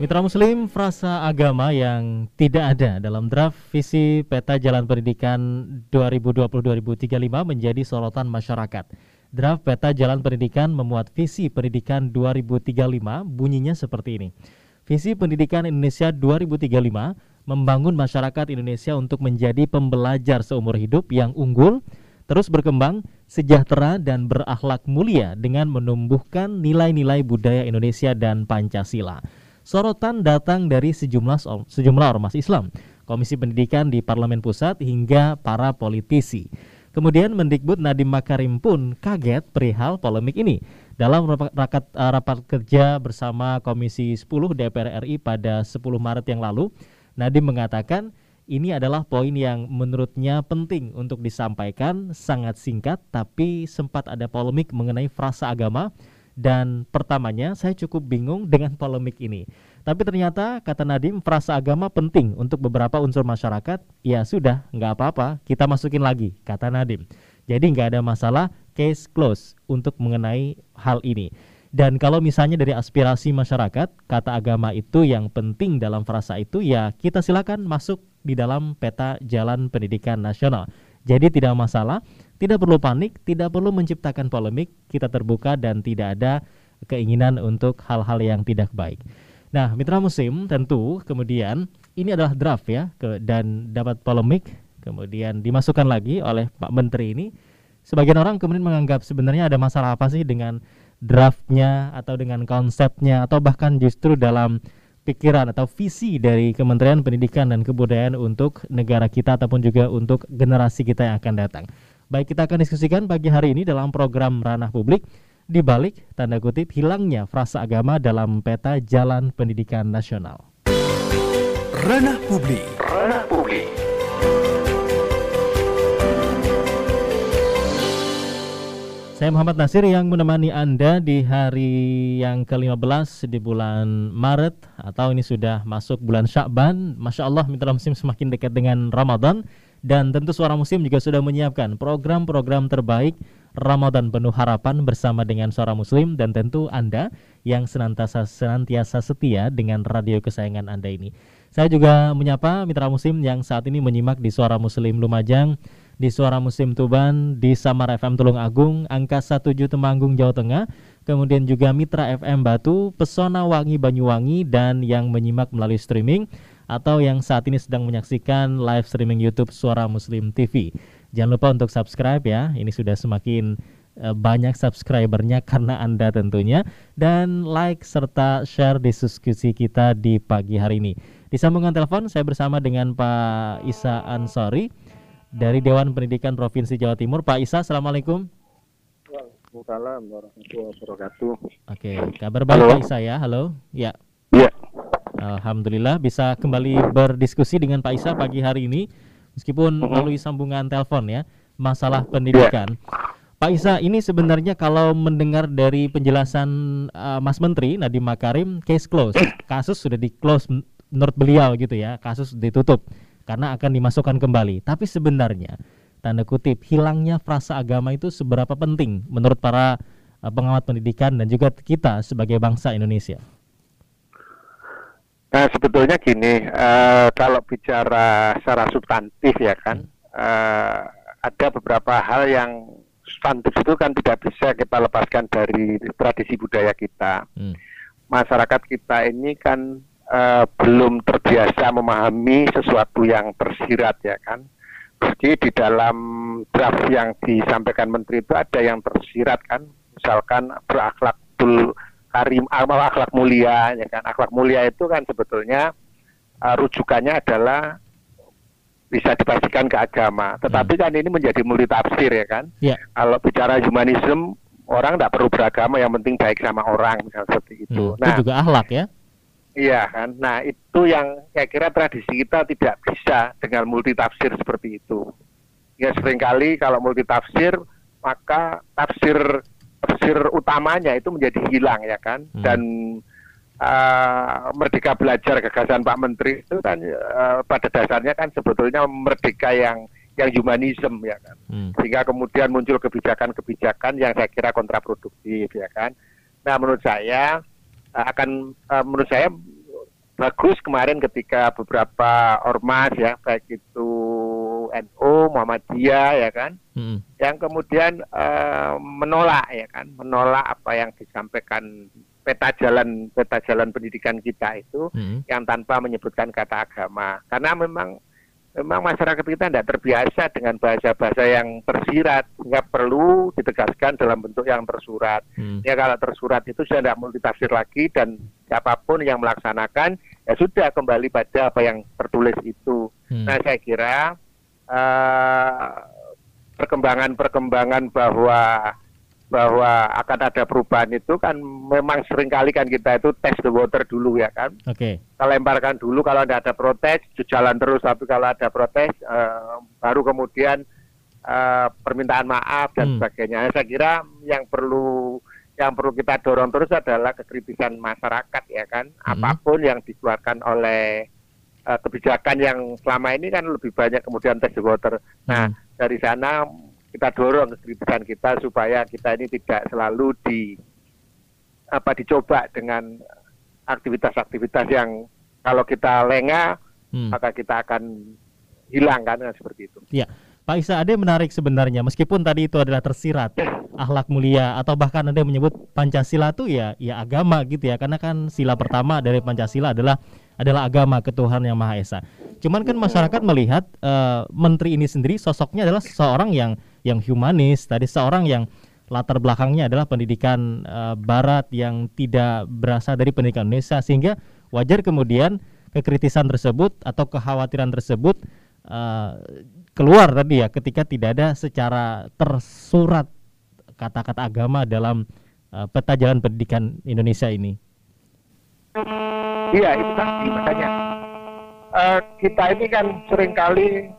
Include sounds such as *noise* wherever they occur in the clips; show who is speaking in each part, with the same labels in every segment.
Speaker 1: Mitra Muslim, frasa agama yang tidak ada dalam draft visi peta jalan pendidikan 2020-2035 menjadi sorotan masyarakat. Draft peta jalan pendidikan memuat visi pendidikan 2035 bunyinya seperti ini. Visi pendidikan Indonesia 2035 membangun masyarakat Indonesia untuk menjadi pembelajar seumur hidup yang unggul, terus berkembang, sejahtera dan berakhlak mulia dengan menumbuhkan nilai-nilai budaya Indonesia dan Pancasila. Sorotan datang dari sejumlah sejumlah ormas Islam, Komisi Pendidikan di Parlemen Pusat hingga para politisi. Kemudian Mendikbud Nadiem Makarim pun kaget perihal polemik ini. Dalam rapat, rapat kerja bersama Komisi 10 DPR RI pada 10 Maret yang lalu, Nadiem mengatakan ini adalah poin yang menurutnya penting untuk disampaikan, sangat singkat tapi sempat ada polemik mengenai frasa agama dan pertamanya saya cukup bingung dengan polemik ini. Tapi ternyata kata Nadim frasa agama penting untuk beberapa unsur masyarakat. Ya sudah, nggak apa-apa, kita masukin lagi, kata Nadim. Jadi nggak ada masalah, case close untuk mengenai hal ini. Dan kalau misalnya dari aspirasi masyarakat, kata agama itu yang penting dalam frasa itu, ya kita silakan masuk di dalam peta jalan pendidikan nasional. Jadi tidak masalah, tidak perlu panik, tidak perlu menciptakan polemik, kita terbuka dan tidak ada keinginan untuk hal-hal yang tidak baik. Nah, mitra musim tentu kemudian ini adalah draft ya ke, dan dapat polemik kemudian dimasukkan lagi oleh Pak Menteri ini. Sebagian orang kemudian menganggap sebenarnya ada masalah apa sih dengan draftnya atau dengan konsepnya atau bahkan justru dalam pikiran atau visi dari Kementerian Pendidikan dan Kebudayaan untuk negara kita ataupun juga untuk generasi kita yang akan datang. Baik, kita akan diskusikan pagi hari ini dalam program Ranah Publik di balik tanda kutip hilangnya frasa agama dalam peta jalan pendidikan nasional.
Speaker 2: Ranah Publik. Ranah Publik.
Speaker 1: Saya Muhammad Nasir yang menemani Anda di hari yang ke-15 di bulan Maret atau ini sudah masuk bulan Syakban. Masya Allah mitra musim semakin dekat dengan Ramadan dan tentu suara musim juga sudah menyiapkan program-program terbaik Ramadan penuh harapan bersama dengan suara muslim. Dan tentu Anda yang senantiasa senantiasa setia dengan radio kesayangan Anda ini. Saya juga menyapa mitra musim yang saat ini menyimak di suara muslim Lumajang di Suara Musim Tuban, di Samar FM Tulung Agung, Angka 17 Temanggung Jawa Tengah, kemudian juga Mitra FM Batu, Pesona Wangi Banyuwangi dan yang menyimak melalui streaming atau yang saat ini sedang menyaksikan live streaming YouTube Suara Muslim TV. Jangan lupa untuk subscribe ya. Ini sudah semakin uh, banyak subscribernya *laughs* karena Anda tentunya dan like serta share diskusi kita di pagi hari ini. Di sambungan telepon saya bersama dengan Pak Isa Ansori dari Dewan Pendidikan Provinsi Jawa Timur. Pak Isa, Assalamualaikum.
Speaker 3: Waalaikumsalam warahmatullahi wabarakatuh.
Speaker 1: Oke, kabar baik Halo. Pak Isa ya. Halo. Ya.
Speaker 3: Iya.
Speaker 1: Alhamdulillah bisa kembali berdiskusi dengan Pak Isa pagi hari ini meskipun melalui sambungan telepon ya masalah pendidikan. Pak Isa, ini sebenarnya kalau mendengar dari penjelasan uh, Mas Menteri Nadiem Makarim, case close, kasus sudah di close menurut beliau gitu ya, kasus ditutup karena akan dimasukkan kembali. Tapi sebenarnya tanda kutip hilangnya frasa agama itu seberapa penting menurut para uh, pengamat pendidikan dan juga kita sebagai bangsa Indonesia?
Speaker 3: Nah sebetulnya gini, uh, kalau bicara secara substantif ya kan, uh, ada beberapa hal yang substantif itu kan tidak bisa kita lepaskan dari tradisi budaya kita. Hmm. Masyarakat kita ini kan uh, belum terbiasa memahami sesuatu yang tersirat ya kan. Meski di dalam draft yang disampaikan menteri itu ada yang tersirat kan, misalkan berakhlak tul karim amal akhlak mulia ya kan. Akhlak mulia itu kan sebetulnya uh, rujukannya adalah bisa dipastikan ke agama. Tetapi hmm. kan ini menjadi multi tafsir ya kan. Yeah. Kalau bicara humanisme orang tidak perlu beragama, yang penting baik sama orang misalnya seperti itu.
Speaker 1: Hmm, nah, itu juga akhlak ya
Speaker 3: Iya kan. Nah itu yang saya kira tradisi kita tidak bisa dengan multitafsir seperti itu. Ya sering kali kalau multitafsir maka tafsir tafsir utamanya itu menjadi hilang ya kan. Hmm. Dan uh, merdeka belajar gagasan Pak Menteri itu kan uh, pada dasarnya kan sebetulnya merdeka yang yang humanisme ya kan. Hmm. Sehingga kemudian muncul kebijakan-kebijakan yang saya kira kontraproduktif ya kan. Nah menurut saya uh, akan uh, menurut saya bagus kemarin ketika beberapa ormas ya baik itu NU Muhammadiyah ya kan hmm. yang kemudian uh, menolak ya kan menolak apa yang disampaikan peta jalan peta jalan pendidikan kita itu hmm. yang tanpa menyebutkan kata agama karena memang memang masyarakat kita tidak terbiasa dengan bahasa-bahasa yang tersirat sehingga perlu ditegaskan dalam bentuk yang tersurat. Hmm. Ya kalau tersurat itu sudah tidak multitafsir lagi dan siapa pun yang melaksanakan ya sudah kembali pada apa yang tertulis itu. Hmm. Nah saya kira uh, perkembangan-perkembangan bahwa bahwa akan ada perubahan itu kan memang sering kali kan kita itu test the water dulu ya kan.
Speaker 1: Oke. Okay.
Speaker 3: Kita lemparkan dulu kalau tidak ada protes, jalan terus. Tapi kalau ada protes, uh, baru kemudian uh, permintaan maaf dan hmm. sebagainya. Saya kira yang perlu yang perlu kita dorong terus adalah kekritisan masyarakat ya kan. Hmm. Apa pun yang dikeluarkan oleh uh, kebijakan yang selama ini kan lebih banyak kemudian test the water. Nah hmm. dari sana kita dorong kekritisan kita supaya kita ini tidak selalu di apa dicoba dengan aktivitas-aktivitas yang kalau kita lengah hmm. maka kita akan hilang kan seperti itu.
Speaker 1: Iya. Pak Isa ada menarik sebenarnya meskipun tadi itu adalah tersirat *laughs* akhlak mulia atau bahkan ada yang menyebut Pancasila itu ya ya agama gitu ya karena kan sila pertama dari Pancasila adalah adalah agama ketuhanan yang Maha Esa. Cuman kan masyarakat melihat uh, menteri ini sendiri sosoknya adalah seorang yang yang humanis, tadi seorang yang latar belakangnya adalah pendidikan uh, barat yang tidak berasal dari pendidikan Indonesia sehingga wajar kemudian kekritisan tersebut atau kekhawatiran tersebut uh, keluar tadi ya ketika tidak ada secara tersurat kata-kata agama dalam uh, peta jalan pendidikan Indonesia ini.
Speaker 3: Iya itu tadi makanya uh, kita ini kan sering kali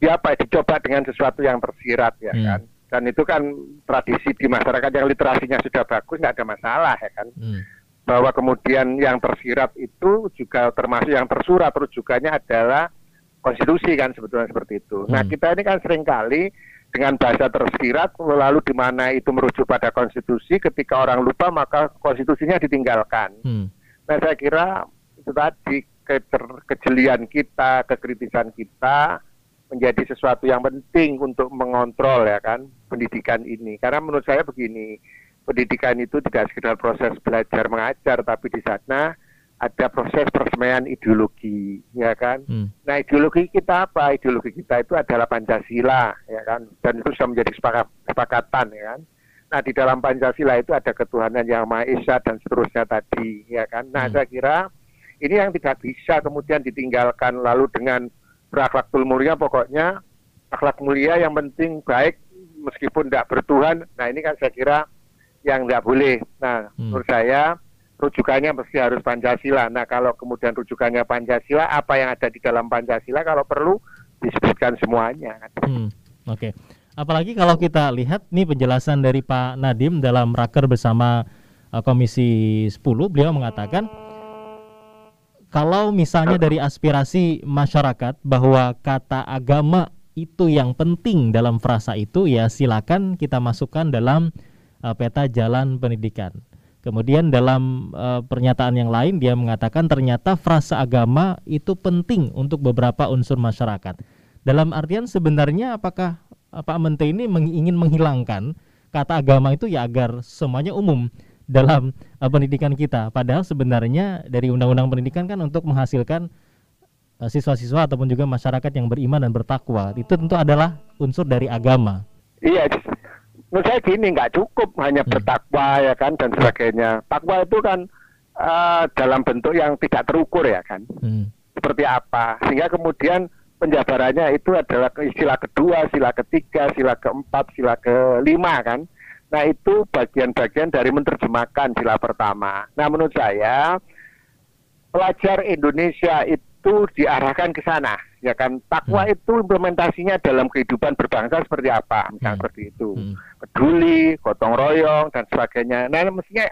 Speaker 3: ya apa dicoba dengan sesuatu yang tersirat ya hmm. kan dan itu kan tradisi di masyarakat yang literasinya sudah bagus nggak ada masalah ya kan hmm. bahwa kemudian yang tersirat itu juga termasuk yang tersurat rujukannya adalah konstitusi kan sebetulnya seperti itu nah, hmm. nah kita ini kan sering kali dengan bahasa tersirat lalu di mana itu merujuk pada konstitusi ketika orang lupa maka konstitusinya ditinggalkan hmm. nah saya kira itu tadi kejelian kita kekritisan kita menjadi sesuatu yang penting untuk mengontrol ya kan pendidikan ini. Karena menurut saya begini, pendidikan itu tidak sekedar proses belajar mengajar, tapi di sana ada proses persemaian ideologi, ya kan. Hmm. Nah ideologi kita apa? Ideologi kita itu adalah Pancasila, ya kan, dan itu sudah menjadi sepakat, kesepakatan, ya kan. Nah di dalam Pancasila itu ada ketuhanan yang Maha Esa dan seterusnya tadi, ya kan. Nah hmm. saya kira ini yang tidak bisa kemudian ditinggalkan lalu dengan berakhlak mulia pokoknya akhlak mulia yang penting baik meskipun tidak bertuhan. Nah ini kan saya kira yang tidak boleh. Nah hmm. menurut saya rujukannya mesti harus Pancasila. Nah kalau kemudian rujukannya Pancasila, apa yang ada di dalam Pancasila kalau perlu disebutkan semuanya.
Speaker 1: Hmm. Oke. Okay. Apalagi kalau kita lihat nih penjelasan dari Pak Nadim dalam raker bersama uh, Komisi 10, beliau mengatakan kalau misalnya dari aspirasi masyarakat bahwa kata agama itu yang penting dalam frasa itu ya silakan kita masukkan dalam uh, peta jalan pendidikan. Kemudian dalam uh, pernyataan yang lain dia mengatakan ternyata frasa agama itu penting untuk beberapa unsur masyarakat. Dalam artian sebenarnya apakah Pak Menteri ini ingin menghilangkan kata agama itu ya agar semuanya umum dalam uh, pendidikan kita. Padahal sebenarnya dari undang-undang pendidikan kan untuk menghasilkan uh, siswa-siswa ataupun juga masyarakat yang beriman dan bertakwa. Itu tentu adalah unsur dari agama.
Speaker 3: Iya, menurut saya gini nggak cukup hanya hmm. bertakwa ya kan dan sebagainya. Takwa itu kan uh, dalam bentuk yang tidak terukur ya kan. Hmm. Seperti apa? Sehingga kemudian penjabarannya itu adalah istilah kedua, sila ketiga, sila keempat, sila kelima kan. Nah itu bagian-bagian dari menerjemahkan sila pertama. Nah menurut saya pelajar Indonesia itu diarahkan ke sana, ya kan? Takwa hmm. itu implementasinya dalam kehidupan berbangsa seperti apa, misalnya hmm. seperti itu, hmm. peduli, gotong royong dan sebagainya. Nah mestinya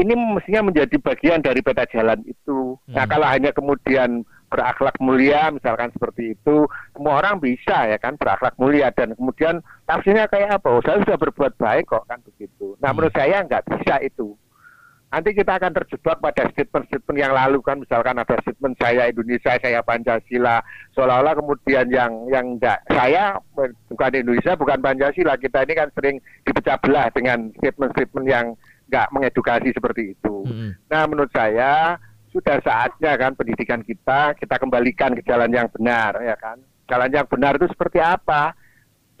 Speaker 3: ini mestinya menjadi bagian dari peta jalan itu. Nah hmm. kalau hanya kemudian berakhlak mulia misalkan seperti itu semua orang bisa ya kan berakhlak mulia dan kemudian tafsirnya kayak apa oh, saya sudah berbuat baik kok kan begitu nah menurut hmm. saya nggak bisa itu nanti kita akan terjebak pada statement-statement yang lalu kan misalkan ada statement saya Indonesia saya Pancasila seolah-olah kemudian yang yang enggak saya bukan Indonesia bukan Pancasila kita ini kan sering dipecah belah dengan statement-statement yang nggak mengedukasi seperti itu. -hmm. Nah menurut saya sudah saatnya kan pendidikan kita kita kembalikan ke jalan yang benar ya kan. Jalan yang benar itu seperti apa?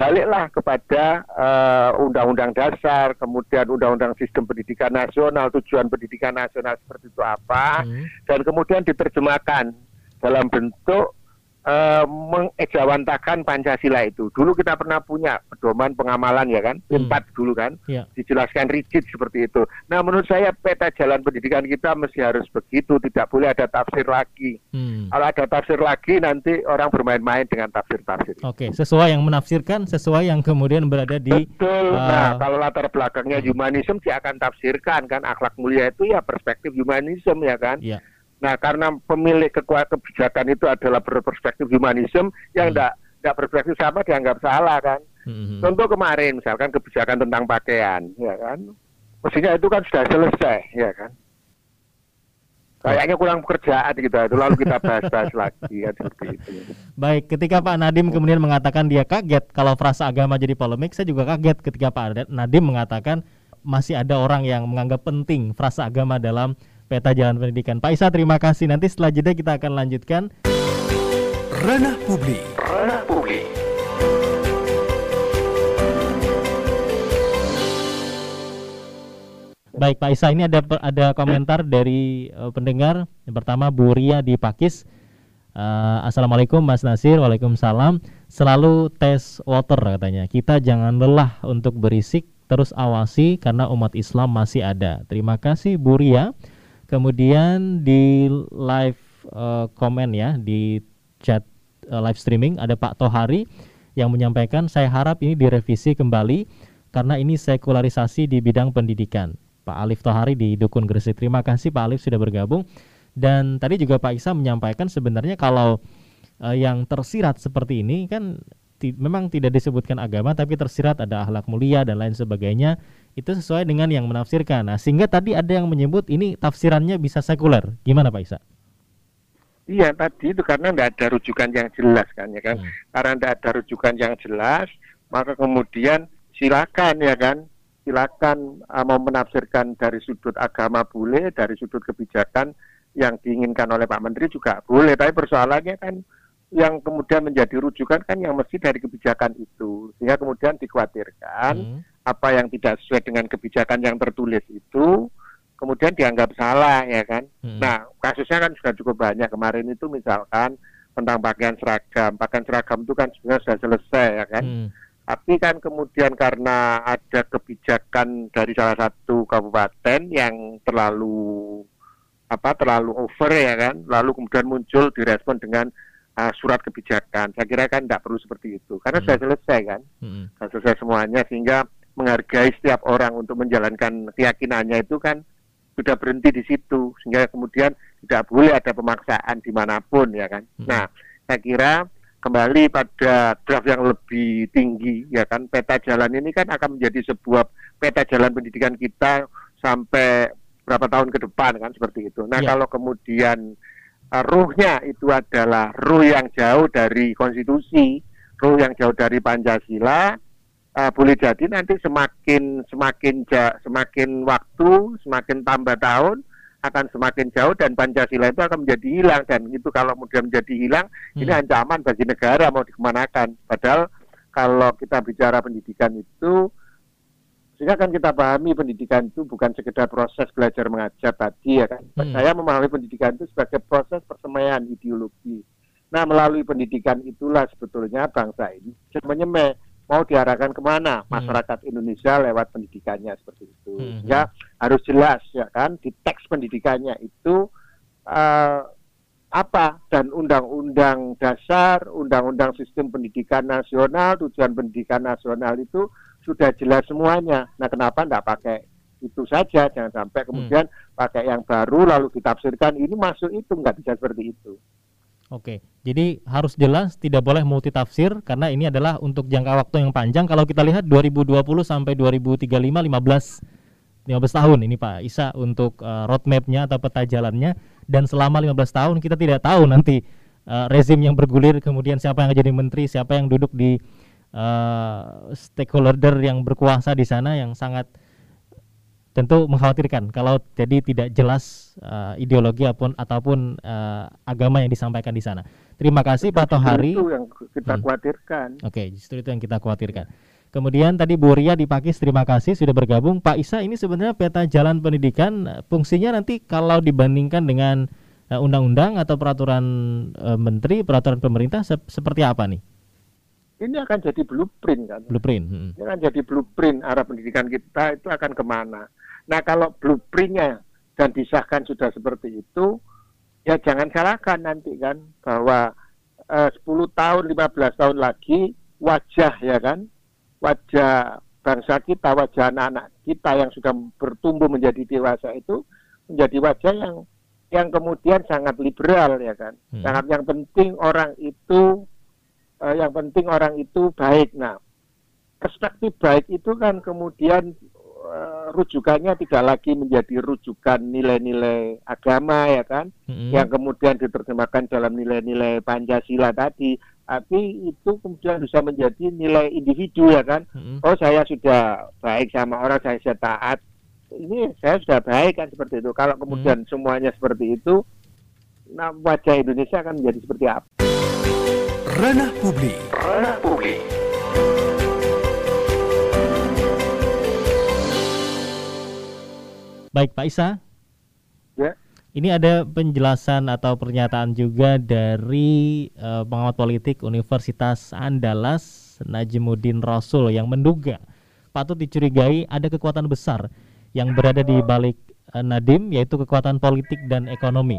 Speaker 3: Baliklah kepada uh, undang-undang dasar, kemudian undang-undang sistem pendidikan nasional, tujuan pendidikan nasional seperti itu apa, hmm. dan kemudian diterjemahkan dalam bentuk uh, mengejawantakan Pancasila itu. Dulu kita pernah punya pedoman pengamalan ya kan, hmm. empat dulu kan, ya. dijelaskan rigid seperti itu. Nah menurut saya peta jalan pendidikan kita mesti harus begitu, tidak boleh ada tafsir lagi. Hmm. Kalau ada tafsir lagi nanti orang bermain-main dengan tafsir-tafsir.
Speaker 1: Oke, sesuai yang menafsirkan, sesuai yang kemudian berada di.
Speaker 3: Betul. Uh, nah kalau latar belakangnya humanisme dia akan tafsirkan kan akhlak mulia itu ya perspektif humanisme ya kan. Ya Nah, karena pemilik kekuatan kebijakan itu adalah berperspektif humanisme yang tidak hmm. tidak berperspektif sama dianggap salah kan. Hmm. Contoh kemarin misalkan kebijakan tentang pakaian, ya kan. Mestinya itu kan sudah selesai, ya kan. Kayaknya kurang pekerjaan gitu, itu lalu kita bahas-bahas lagi ya seperti itu.
Speaker 1: Baik, ketika Pak Nadim kemudian mengatakan dia kaget kalau frasa agama jadi polemik, saya juga kaget ketika Pak Nadim mengatakan masih ada orang yang menganggap penting frasa agama dalam peta jalan pendidikan. Pak Isa terima kasih. Nanti setelah jeda kita akan lanjutkan.
Speaker 2: Ranah Publik. Ranah Publik.
Speaker 1: Baik Pak Isa ini ada ada komentar dari uh, pendengar. Yang pertama Bu Ria di Pakis. Uh, Assalamualaikum Mas Nasir, Waalaikumsalam. Selalu tes water katanya. Kita jangan lelah untuk berisik, terus awasi karena umat Islam masih ada. Terima kasih Bu Ria. Kemudian di live uh, komen ya di chat uh, live streaming ada Pak Tohari yang menyampaikan saya harap ini direvisi kembali karena ini sekularisasi di bidang pendidikan. Pak Alif Tohari di Dukun Gresik. Terima kasih Pak Alif sudah bergabung. Dan tadi juga Pak Isa menyampaikan sebenarnya kalau uh, yang tersirat seperti ini kan memang tidak disebutkan agama tapi tersirat ada akhlak mulia dan lain sebagainya itu sesuai dengan yang menafsirkan. Nah, sehingga tadi ada yang menyebut ini tafsirannya bisa sekuler. Gimana Pak Isa?
Speaker 3: Iya tadi itu karena tidak ada rujukan yang jelas kan ya kan. Hmm. Karena tidak ada rujukan yang jelas, maka kemudian silakan ya kan, silakan uh, mau menafsirkan dari sudut agama boleh, dari sudut kebijakan yang diinginkan oleh Pak Menteri juga boleh. Tapi persoalannya kan yang kemudian menjadi rujukan kan yang mesti dari kebijakan itu sehingga kemudian dikhawatirkan hmm. apa yang tidak sesuai dengan kebijakan yang tertulis itu kemudian dianggap salah ya kan hmm. nah kasusnya kan sudah cukup banyak kemarin itu misalkan tentang pakaian seragam pakaian seragam itu kan sebenarnya sudah selesai ya kan hmm. tapi kan kemudian karena ada kebijakan dari salah satu kabupaten yang terlalu apa terlalu over ya kan lalu kemudian muncul direspon dengan uh, surat kebijakan. Saya kira kan tidak perlu seperti itu karena hmm. sudah selesai kan, hmm. sudah selesai semuanya sehingga menghargai setiap orang untuk menjalankan keyakinannya itu kan sudah berhenti di situ sehingga kemudian tidak boleh ada pemaksaan di mana pun ya kan. Hmm. Nah, saya kira kembali pada draft yang lebih tinggi ya kan peta jalan ini kan akan menjadi sebuah peta jalan pendidikan kita sampai berapa tahun ke depan kan seperti itu. Nah, ya. kalau kemudian ruhnya itu adalah ruh yang jauh dari konstitusi, ruh yang jauh dari Pancasila, uh, boleh jadi nanti semakin semakin ja, semakin waktu, semakin tambah tahun akan semakin jauh dan Pancasila itu akan menjadi hilang dan itu kalau kemudian menjadi hilang hmm. ini ancaman bagi negara mau dikemanakan. Padahal kalau kita bicara pendidikan itu sehingga kan kita pahami pendidikan itu bukan sekedar proses belajar mengajar tadi ya kan. Hmm. Saya memahami pendidikan itu sebagai proses persemaian ideologi. Nah melalui pendidikan itulah sebetulnya bangsa ini menyemai mau diarahkan ke mana masyarakat Indonesia lewat pendidikannya seperti itu.
Speaker 1: Hmm.
Speaker 3: Ya harus jelas ya kan di teks pendidikannya itu eh, apa dan undang-undang dasar, undang-undang sistem pendidikan nasional, tujuan pendidikan nasional itu sudah jelas semuanya. Nah, kenapa enggak pakai itu saja? Jangan sampai kemudian pakai yang baru lalu ditafsirkan ini masuk itu nggak bisa seperti itu.
Speaker 1: Oke, jadi harus jelas tidak boleh multitafsir karena ini adalah untuk jangka waktu yang panjang. Kalau kita lihat 2020 sampai 2035 15 15 tahun ini Pak Isa untuk uh, roadmapnya atau peta jalannya dan selama 15 tahun kita tidak tahu nanti uh, rezim yang bergulir kemudian siapa yang jadi menteri, siapa yang duduk di uh, stakeholder yang berkuasa di sana yang sangat tentu mengkhawatirkan kalau jadi tidak jelas uh, ideologi ataupun ataupun uh, agama yang disampaikan di sana. Terima kasih Pak Tohari.
Speaker 3: Itu yang kita
Speaker 1: Hmm.
Speaker 3: khawatirkan.
Speaker 1: Oke, justru itu yang kita khawatirkan. Kemudian tadi Bu Ria di Pakis, terima kasih sudah bergabung. Pak Isa, ini sebenarnya peta jalan pendidikan eh, fungsinya nanti kalau dibandingkan dengan eh, undang-undang atau peraturan eh, menteri, peraturan pemerintah sep- seperti apa nih?
Speaker 3: Ini akan jadi blueprint kan.
Speaker 1: Blueprint. hmm.
Speaker 3: Ini akan jadi blueprint arah pendidikan kita itu akan ke mana. Nah kalau blueprintnya dan disahkan sudah seperti itu, ya jangan salahkan nanti kan bahwa eh, 10 tahun, 15 tahun lagi wajah ya kan, wajah bangsa kita, wajah anak-anak kita yang sudah bertumbuh menjadi dewasa itu menjadi wajah yang yang kemudian sangat liberal ya kan.
Speaker 1: Hmm.
Speaker 3: Sangat yang penting orang itu eh, yang penting orang itu baik. Nah, perspektif baik itu kan kemudian eh, rujukannya tidak lagi menjadi rujukan nilai-nilai agama ya kan,
Speaker 1: Hmm.
Speaker 3: yang kemudian diterjemahkan dalam nilai-nilai Pancasila tadi, tapi itu kemudian bisa menjadi nilai individu ya kan.
Speaker 1: Hmm.
Speaker 3: Oh saya sudah baik sama orang, saya sudah taat. Ini saya sudah baik kan seperti itu. Kalau kemudian semuanya seperti itu, nah wajah Indonesia akan menjadi seperti apa?
Speaker 4: Ranah publik.
Speaker 2: Ranah publik.
Speaker 1: Baik Pak Isa.
Speaker 3: Ya.
Speaker 1: Ini ada penjelasan atau pernyataan juga dari eh, pengamat politik Universitas Andalas Najmuddin Rasul yang menduga patut dicurigai ada kekuatan besar yang berada di balik eh, Nadim yaitu kekuatan politik dan ekonomi.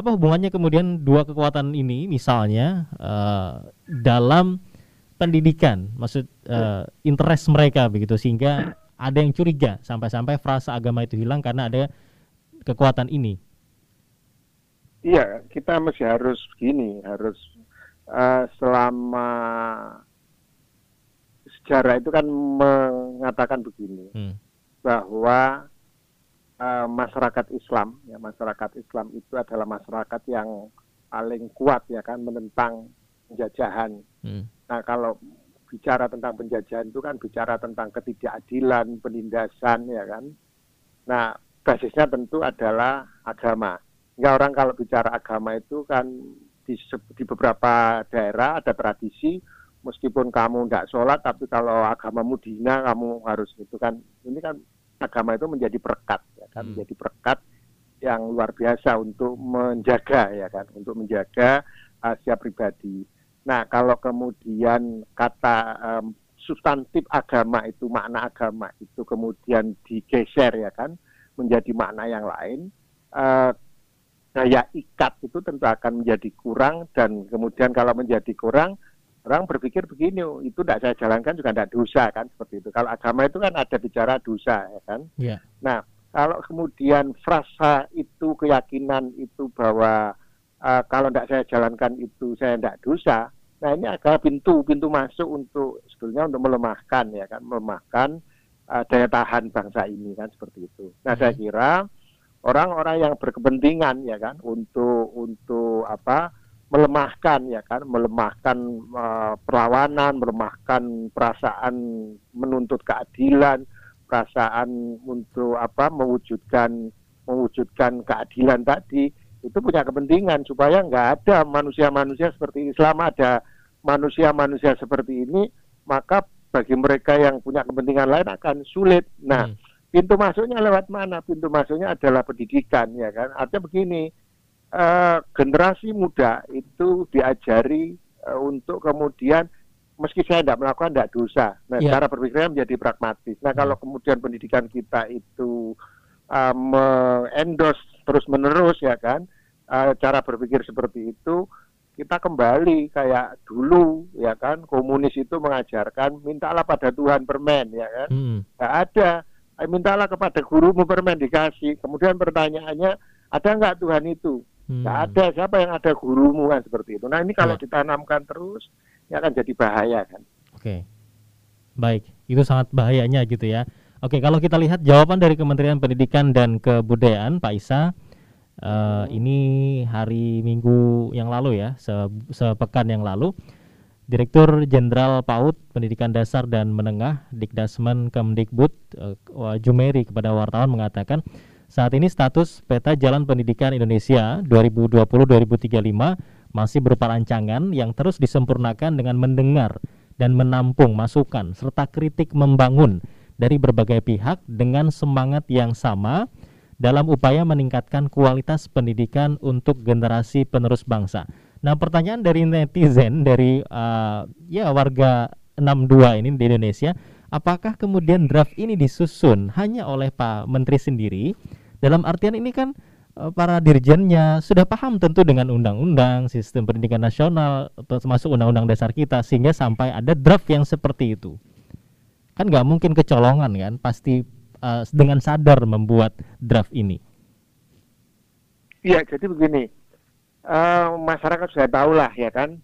Speaker 1: Apa hubungannya kemudian dua kekuatan ini misalnya eh, dalam pendidikan, maksud eh, interest mereka begitu sehingga ada yang curiga sampai-sampai frasa agama itu hilang karena ada kekuatan ini.
Speaker 3: Iya, kita mesti harus begini, harus eh, selama sejarah itu kan mengatakan begini
Speaker 1: Hmm.
Speaker 3: bahwa eh, masyarakat Islam, ya masyarakat Islam itu adalah masyarakat yang paling kuat ya kan menentang penjajahan.
Speaker 1: Hmm.
Speaker 3: Nah kalau bicara tentang penjajahan itu kan bicara tentang ketidakadilan, penindasan ya kan. Nah basisnya tentu adalah agama. Hingga orang kalau bicara agama itu kan di, di beberapa daerah ada tradisi meskipun kamu tidak sholat tapi kalau agamamu dina kamu harus itu kan ini kan agama itu menjadi perekat ya kan
Speaker 1: Hmm.
Speaker 3: menjadi perekat yang luar biasa untuk menjaga ya kan untuk menjaga rahasia pribadi. Nah kalau kemudian kata em, substantif agama itu makna agama itu kemudian digeser ya kan menjadi makna yang lain eh, daya ikat itu tentu akan menjadi kurang dan kemudian kalau menjadi kurang orang berpikir begini "Oh, itu tidak saya jalankan juga tidak dosa kan seperti itu kalau agama itu kan ada bicara dosa ya kan
Speaker 1: Ya.
Speaker 3: nah kalau kemudian frasa itu keyakinan itu bahwa eh, kalau tidak saya jalankan itu saya tidak dosa nah ini agak pintu pintu masuk untuk sebetulnya untuk melemahkan ya kan melemahkan eh, daya tahan bangsa ini kan seperti itu nah saya
Speaker 1: Mhm.
Speaker 3: kira orang-orang yang berkepentingan ya kan untuk untuk apa melemahkan ya kan melemahkan eh, perlawanan melemahkan perasaan menuntut keadilan perasaan untuk apa mewujudkan mewujudkan keadilan tadi itu punya kepentingan supaya nggak ada manusia-manusia seperti ini selama ada manusia-manusia seperti ini maka bagi mereka yang punya kepentingan lain akan sulit nah
Speaker 1: Hmm.
Speaker 3: pintu masuknya lewat mana? Pintu masuknya adalah pendidikan, ya kan? Artinya begini, eh, generasi muda itu diajari eh, untuk kemudian meski saya tidak melakukan tidak dosa. Nah,
Speaker 1: Ya.
Speaker 3: cara berpikirnya menjadi pragmatis. Nah, kalau kemudian pendidikan kita itu uh, me-endorse terus-menerus ya kan, uh, cara berpikir seperti itu, kita kembali kayak dulu ya kan, komunis itu mengajarkan mintalah pada Tuhan permen ya kan.
Speaker 1: Hmm.
Speaker 3: Ada. Eh, mintalah kepada gurumu permen dikasih. Kemudian pertanyaannya, ada nggak Tuhan itu?
Speaker 1: Hmm.
Speaker 3: Nggak ada. Siapa yang ada gurumu kan seperti itu. Nah ini kalau
Speaker 1: Ya.
Speaker 3: ditanamkan terus, ya akan jadi bahaya kan.
Speaker 1: Oke. Baik, itu sangat bahayanya gitu ya. Oke, kalau kita lihat jawaban dari Kementerian Pendidikan dan Kebudayaan, Pak Isa, eh, ini hari Minggu yang lalu ya, se- sepekan yang lalu, Direktur Jenderal PAUD Pendidikan Dasar dan Menengah Dikdasmen Kemdikbud Wah Jumeri kepada wartawan mengatakan saat ini status peta Jalan Pendidikan Indonesia 2020-2035 masih berupa rancangan yang terus disempurnakan dengan mendengar dan menampung masukan serta kritik membangun dari berbagai pihak dengan semangat yang sama dalam upaya meningkatkan kualitas pendidikan untuk generasi penerus bangsa. Nah, pertanyaan dari netizen dari uh, ya warga 62 ini di Indonesia, apakah kemudian draft ini disusun hanya oleh Pak Menteri sendiri? Dalam artian ini kan uh, para dirjennya sudah paham tentu dengan undang-undang, sistem pendidikan nasional, termasuk undang-undang dasar kita sehingga sampai ada draft yang seperti itu. Kan nggak mungkin kecolongan kan, pasti uh, dengan sadar membuat draft ini.
Speaker 3: Iya, jadi begini, eh, masyarakat sudah tahu lah ya kan,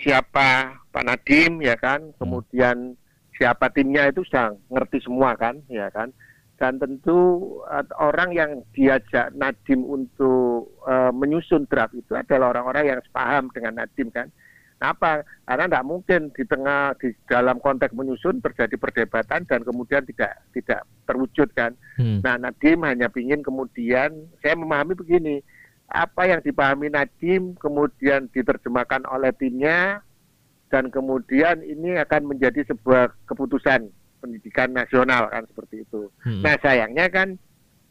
Speaker 3: siapa Pak Nadim ya kan, kemudian siapa timnya itu sudah ngerti semua kan, ya kan. Dan tentu eh, orang yang diajak Nadim untuk eh, menyusun draft itu adalah orang-orang yang sepaham dengan Nadim kan. Kenapa? Karena tidak mungkin di tengah di dalam konteks menyusun terjadi perdebatan dan kemudian tidak tidak terwujud kan.
Speaker 1: Hmm.
Speaker 3: Nah, Nadim hanya ingin kemudian saya memahami begini, apa yang dipahami Nadim kemudian diterjemahkan oleh timnya dan kemudian ini akan menjadi sebuah keputusan pendidikan nasional kan seperti itu.
Speaker 1: Hmm.
Speaker 3: Nah, sayangnya kan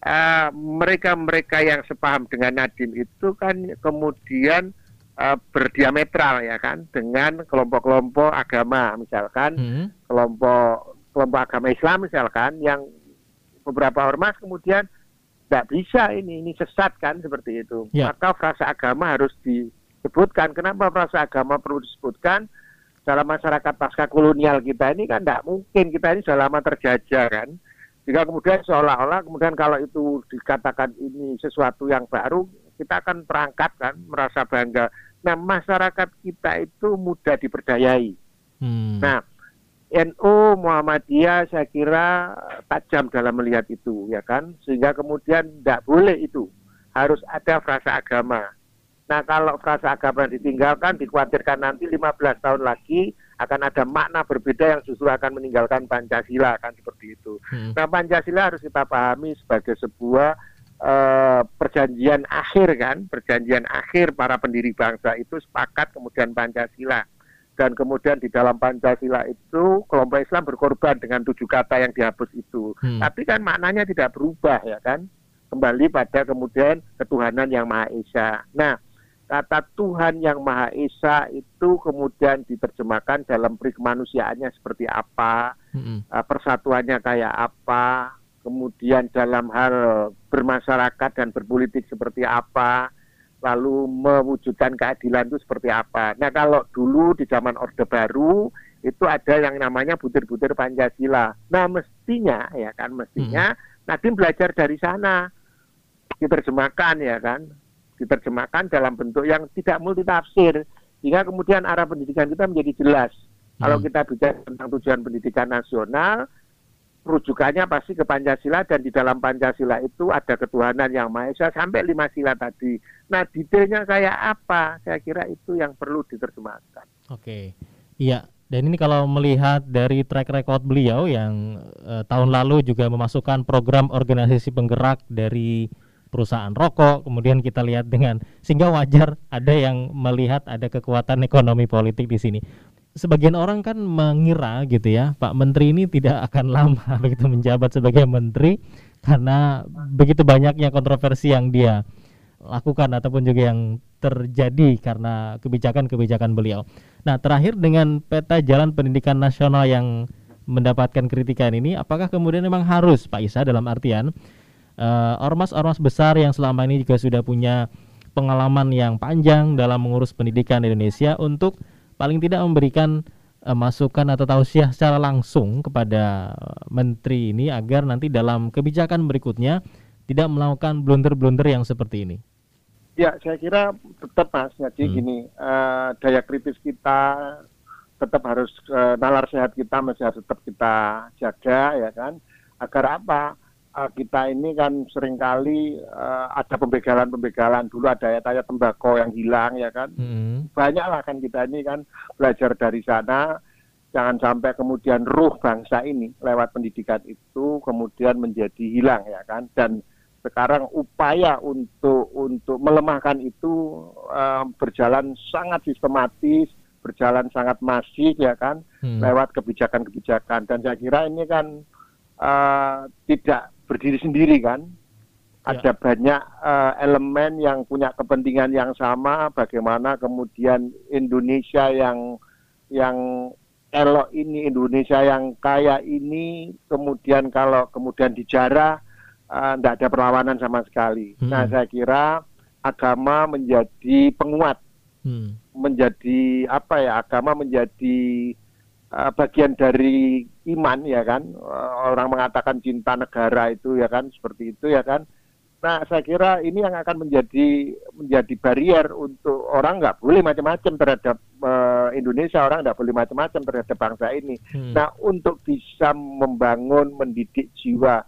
Speaker 3: eh, mereka-mereka yang sepaham dengan Nadim itu kan kemudian eh, berdiametral ya kan dengan kelompok-kelompok agama misalkan
Speaker 1: Hmm.
Speaker 3: kelompok kelompok agama Islam misalkan yang beberapa ormas kemudian tidak bisa ini ini sesat kan seperti itu
Speaker 1: Ya.
Speaker 3: maka frasa agama harus disebutkan kenapa frasa agama perlu disebutkan dalam masyarakat pasca kolonial kita ini kan tidak mungkin kita ini sudah lama terjajah kan jika kemudian seolah-olah kemudian kalau itu dikatakan ini sesuatu yang baru kita akan perangkat kan merasa bangga nah masyarakat kita itu mudah diperdayai
Speaker 1: Hmm.
Speaker 3: Nah, NU Muhammadiyah saya kira tajam dalam melihat itu, ya kan? Sehingga kemudian tidak boleh itu, harus ada frasa agama. Nah, kalau frasa agama ditinggalkan, dikhawatirkan nanti 15 tahun lagi akan ada makna berbeda yang justru akan meninggalkan Pancasila, kan seperti itu.
Speaker 1: Hmm.
Speaker 3: Nah, Pancasila harus kita pahami sebagai sebuah eh, perjanjian akhir kan, perjanjian akhir para pendiri bangsa itu sepakat kemudian Pancasila dan kemudian di dalam Pancasila itu kelompok Islam berkorban dengan tujuh kata yang dihapus itu.
Speaker 1: Hmm.
Speaker 3: Tapi kan maknanya tidak berubah ya kan, kembali pada kemudian ketuhanan yang Maha Esa. Nah, kata Tuhan yang Maha Esa itu kemudian diterjemahkan dalam peri kemanusiaannya seperti apa,
Speaker 1: Hmm.
Speaker 3: eh, persatuannya kayak apa, kemudian dalam hal bermasyarakat dan berpolitik seperti apa, lalu mewujudkan keadilan itu seperti apa. Nah kalau dulu di zaman Orde Baru itu ada yang namanya butir-butir Pancasila. Nah mestinya ya kan mestinya Nadim belajar dari sana diterjemahkan ya kan, diterjemahkan dalam bentuk yang tidak multitafsir sehingga kemudian arah pendidikan kita menjadi jelas. Kalau
Speaker 1: Hmm.
Speaker 3: kita bicara tentang tujuan pendidikan nasional, rujukannya pasti ke Pancasila dan di dalam Pancasila itu ada ketuhanan yang Maha Esa sampai lima sila tadi. Nah, detailnya kayak apa? Saya kira itu yang perlu diterjemahkan.
Speaker 1: Oke, iya. Dan ini kalau melihat dari track record beliau yang eh, tahun lalu juga memasukkan program organisasi penggerak dari perusahaan rokok, kemudian kita lihat dengan sehingga wajar ada yang melihat ada kekuatan ekonomi politik di sini. Sebagian orang kan mengira gitu ya, Pak Menteri ini tidak akan lama begitu *laughs* menjabat sebagai menteri karena begitu banyaknya kontroversi yang dia lakukan ataupun juga yang terjadi karena kebijakan-kebijakan beliau. Nah, terakhir dengan peta jalan pendidikan nasional yang mendapatkan kritikan ini, apakah kemudian memang harus Pak Isa dalam artian uh, ormas-ormas besar yang selama ini juga sudah punya pengalaman yang panjang dalam mengurus pendidikan di Indonesia untuk paling tidak memberikan uh, masukan atau tausiah secara langsung kepada menteri ini agar nanti dalam kebijakan berikutnya tidak melakukan blunder-blunder yang seperti ini.
Speaker 3: Ya, saya kira tetap Mas Ngaji hmm. gini, uh, daya kritis kita tetap harus uh, nalar sehat kita masih harus tetap kita jaga ya kan, agar apa? Uh, kita ini kan sering kali uh, ada pembegalan-pembegalan. Dulu ada ya tanya tembakau yang hilang ya kan, hmm. banyak lah kan kita ini kan belajar dari sana, jangan sampai kemudian ruh bangsa ini lewat pendidikan itu kemudian menjadi hilang ya kan, dan sekarang upaya untuk untuk melemahkan itu uh, berjalan sangat sistematis, berjalan sangat masif ya kan, hmm. lewat kebijakan-kebijakan. Dan saya kira ini kan uh, tidak berdiri sendiri kan. Ya. Ada banyak uh, elemen yang punya kepentingan yang sama, bagaimana kemudian Indonesia yang yang elok ini, Indonesia yang kaya ini, kemudian kalau kemudian dijarah tidak uh, ada perlawanan sama sekali. Hmm. Nah, saya kira agama menjadi penguat, hmm. menjadi apa ya? Agama menjadi uh, bagian dari iman ya kan. Orang mengatakan cinta negara itu ya kan, seperti itu ya kan. Nah, saya kira ini yang akan menjadi menjadi barrier untuk orang nggak boleh macam-macam terhadap uh, Indonesia, orang nggak boleh macam-macam terhadap bangsa ini. Hmm. Nah, untuk bisa membangun, mendidik jiwa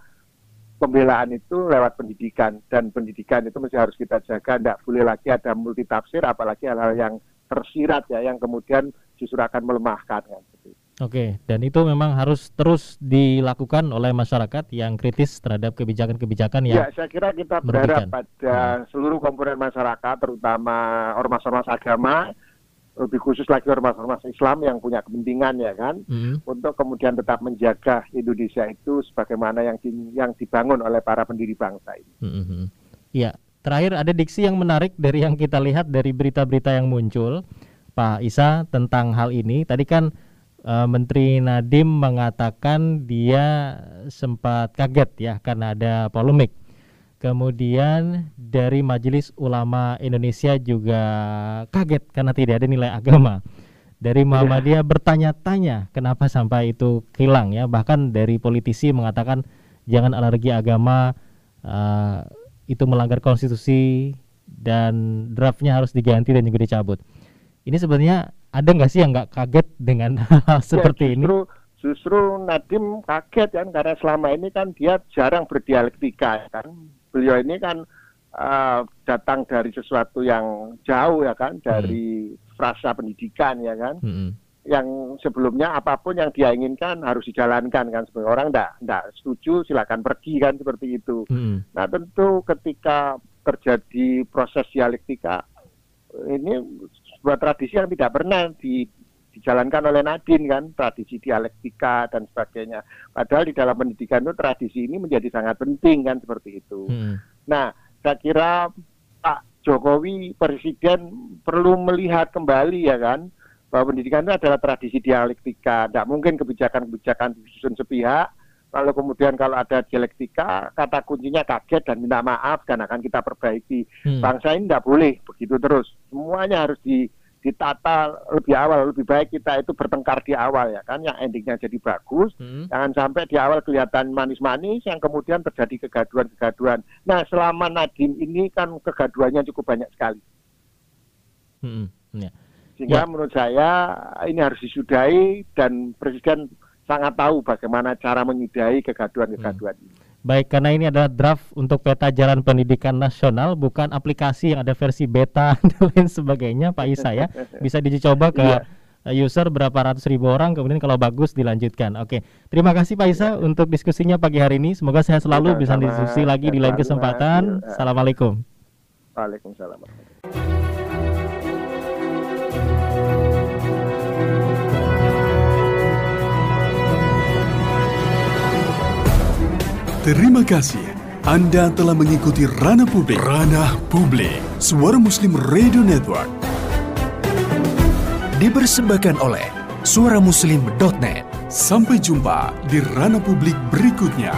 Speaker 3: pembelaan itu lewat pendidikan dan pendidikan itu mesti harus kita jaga tidak boleh lagi ada multi tafsir apalagi hal-hal yang tersirat ya yang kemudian justru akan melemahkan kan
Speaker 1: Oke, dan itu memang harus terus dilakukan oleh masyarakat yang kritis terhadap kebijakan-kebijakan yang
Speaker 3: Ya, saya kira kita berharap pada hmm. seluruh komponen masyarakat, terutama ormas-ormas agama, lebih khusus lagi ormas-ormas Islam yang punya kepentingan ya kan mm. untuk kemudian tetap menjaga Indonesia itu sebagaimana yang di, yang dibangun oleh para pendiri bangsa ini.
Speaker 1: Mm-hmm. Ya, terakhir ada diksi yang menarik dari yang kita lihat dari berita-berita yang muncul, Pak Isa tentang hal ini. Tadi kan uh, Menteri Nadim mengatakan dia sempat kaget ya karena ada polemik Kemudian dari Majelis Ulama Indonesia juga kaget karena tidak ada nilai agama. Dari iya. Muhammadiyah bertanya-tanya kenapa sampai itu hilang ya. Bahkan dari politisi mengatakan jangan alergi agama uh, itu melanggar konstitusi dan draftnya harus diganti dan juga dicabut. Ini sebenarnya ada nggak sih yang nggak kaget dengan *laughs* hal ya, seperti
Speaker 3: justru,
Speaker 1: ini?
Speaker 3: Justru Nadim kaget kan karena selama ini kan dia jarang berdialektika kan beliau ini kan uh, datang dari sesuatu yang jauh ya kan dari hmm. frasa pendidikan ya kan hmm. yang sebelumnya apa pun yang dia inginkan harus dijalankan kan sebagai orang tidak tidak setuju silakan pergi kan seperti itu hmm. nah tentu ketika terjadi proses dialektika ini sebuah tradisi yang tidak pernah di dijalankan oleh Nadine kan tradisi dialektika dan sebagainya. Padahal di dalam pendidikan itu tradisi ini menjadi sangat penting kan seperti itu. Hmm. Nah, saya kira Pak Jokowi presiden perlu melihat kembali ya kan bahwa pendidikan itu adalah tradisi dialektika. Tidak mungkin kebijakan-kebijakan disusun sepihak lalu kemudian kalau ada dialektika kata kuncinya kaget dan minta maaf dan akan kita perbaiki. Hmm. Bangsa ini tidak boleh begitu terus. Semuanya harus di ditata lebih awal lebih baik kita itu bertengkar di awal ya kan yang endingnya jadi bagus hmm. jangan sampai di awal kelihatan manis-manis yang kemudian terjadi kegaduhan-kegaduhan nah selama Nadim ini kan kegaduhannya cukup banyak sekali hmm. ya. sehingga ya. menurut saya ini harus disudahi dan presiden sangat tahu bagaimana cara menyudahi kegaduhan-kegaduhan hmm. ini
Speaker 1: Baik, karena ini adalah draft untuk peta jalan pendidikan nasional, bukan aplikasi yang ada versi beta *laughs* dan lain sebagainya, Pak Isa ya. Bisa dicoba ke iya. user berapa ratus ribu orang, kemudian kalau bagus dilanjutkan. Oke, terima kasih Pak Isa untuk diskusinya pagi hari ini. Semoga saya selalu bisa diskusi lagi di lain kesempatan. Assalamualaikum.
Speaker 3: Waalaikumsalam.
Speaker 4: Terima kasih Anda telah mengikuti Ranah Publik. Ranah Publik. Suara Muslim Radio Network.
Speaker 2: Dipersembahkan oleh suaramuslim.net.
Speaker 4: Sampai jumpa di Ranah Publik berikutnya.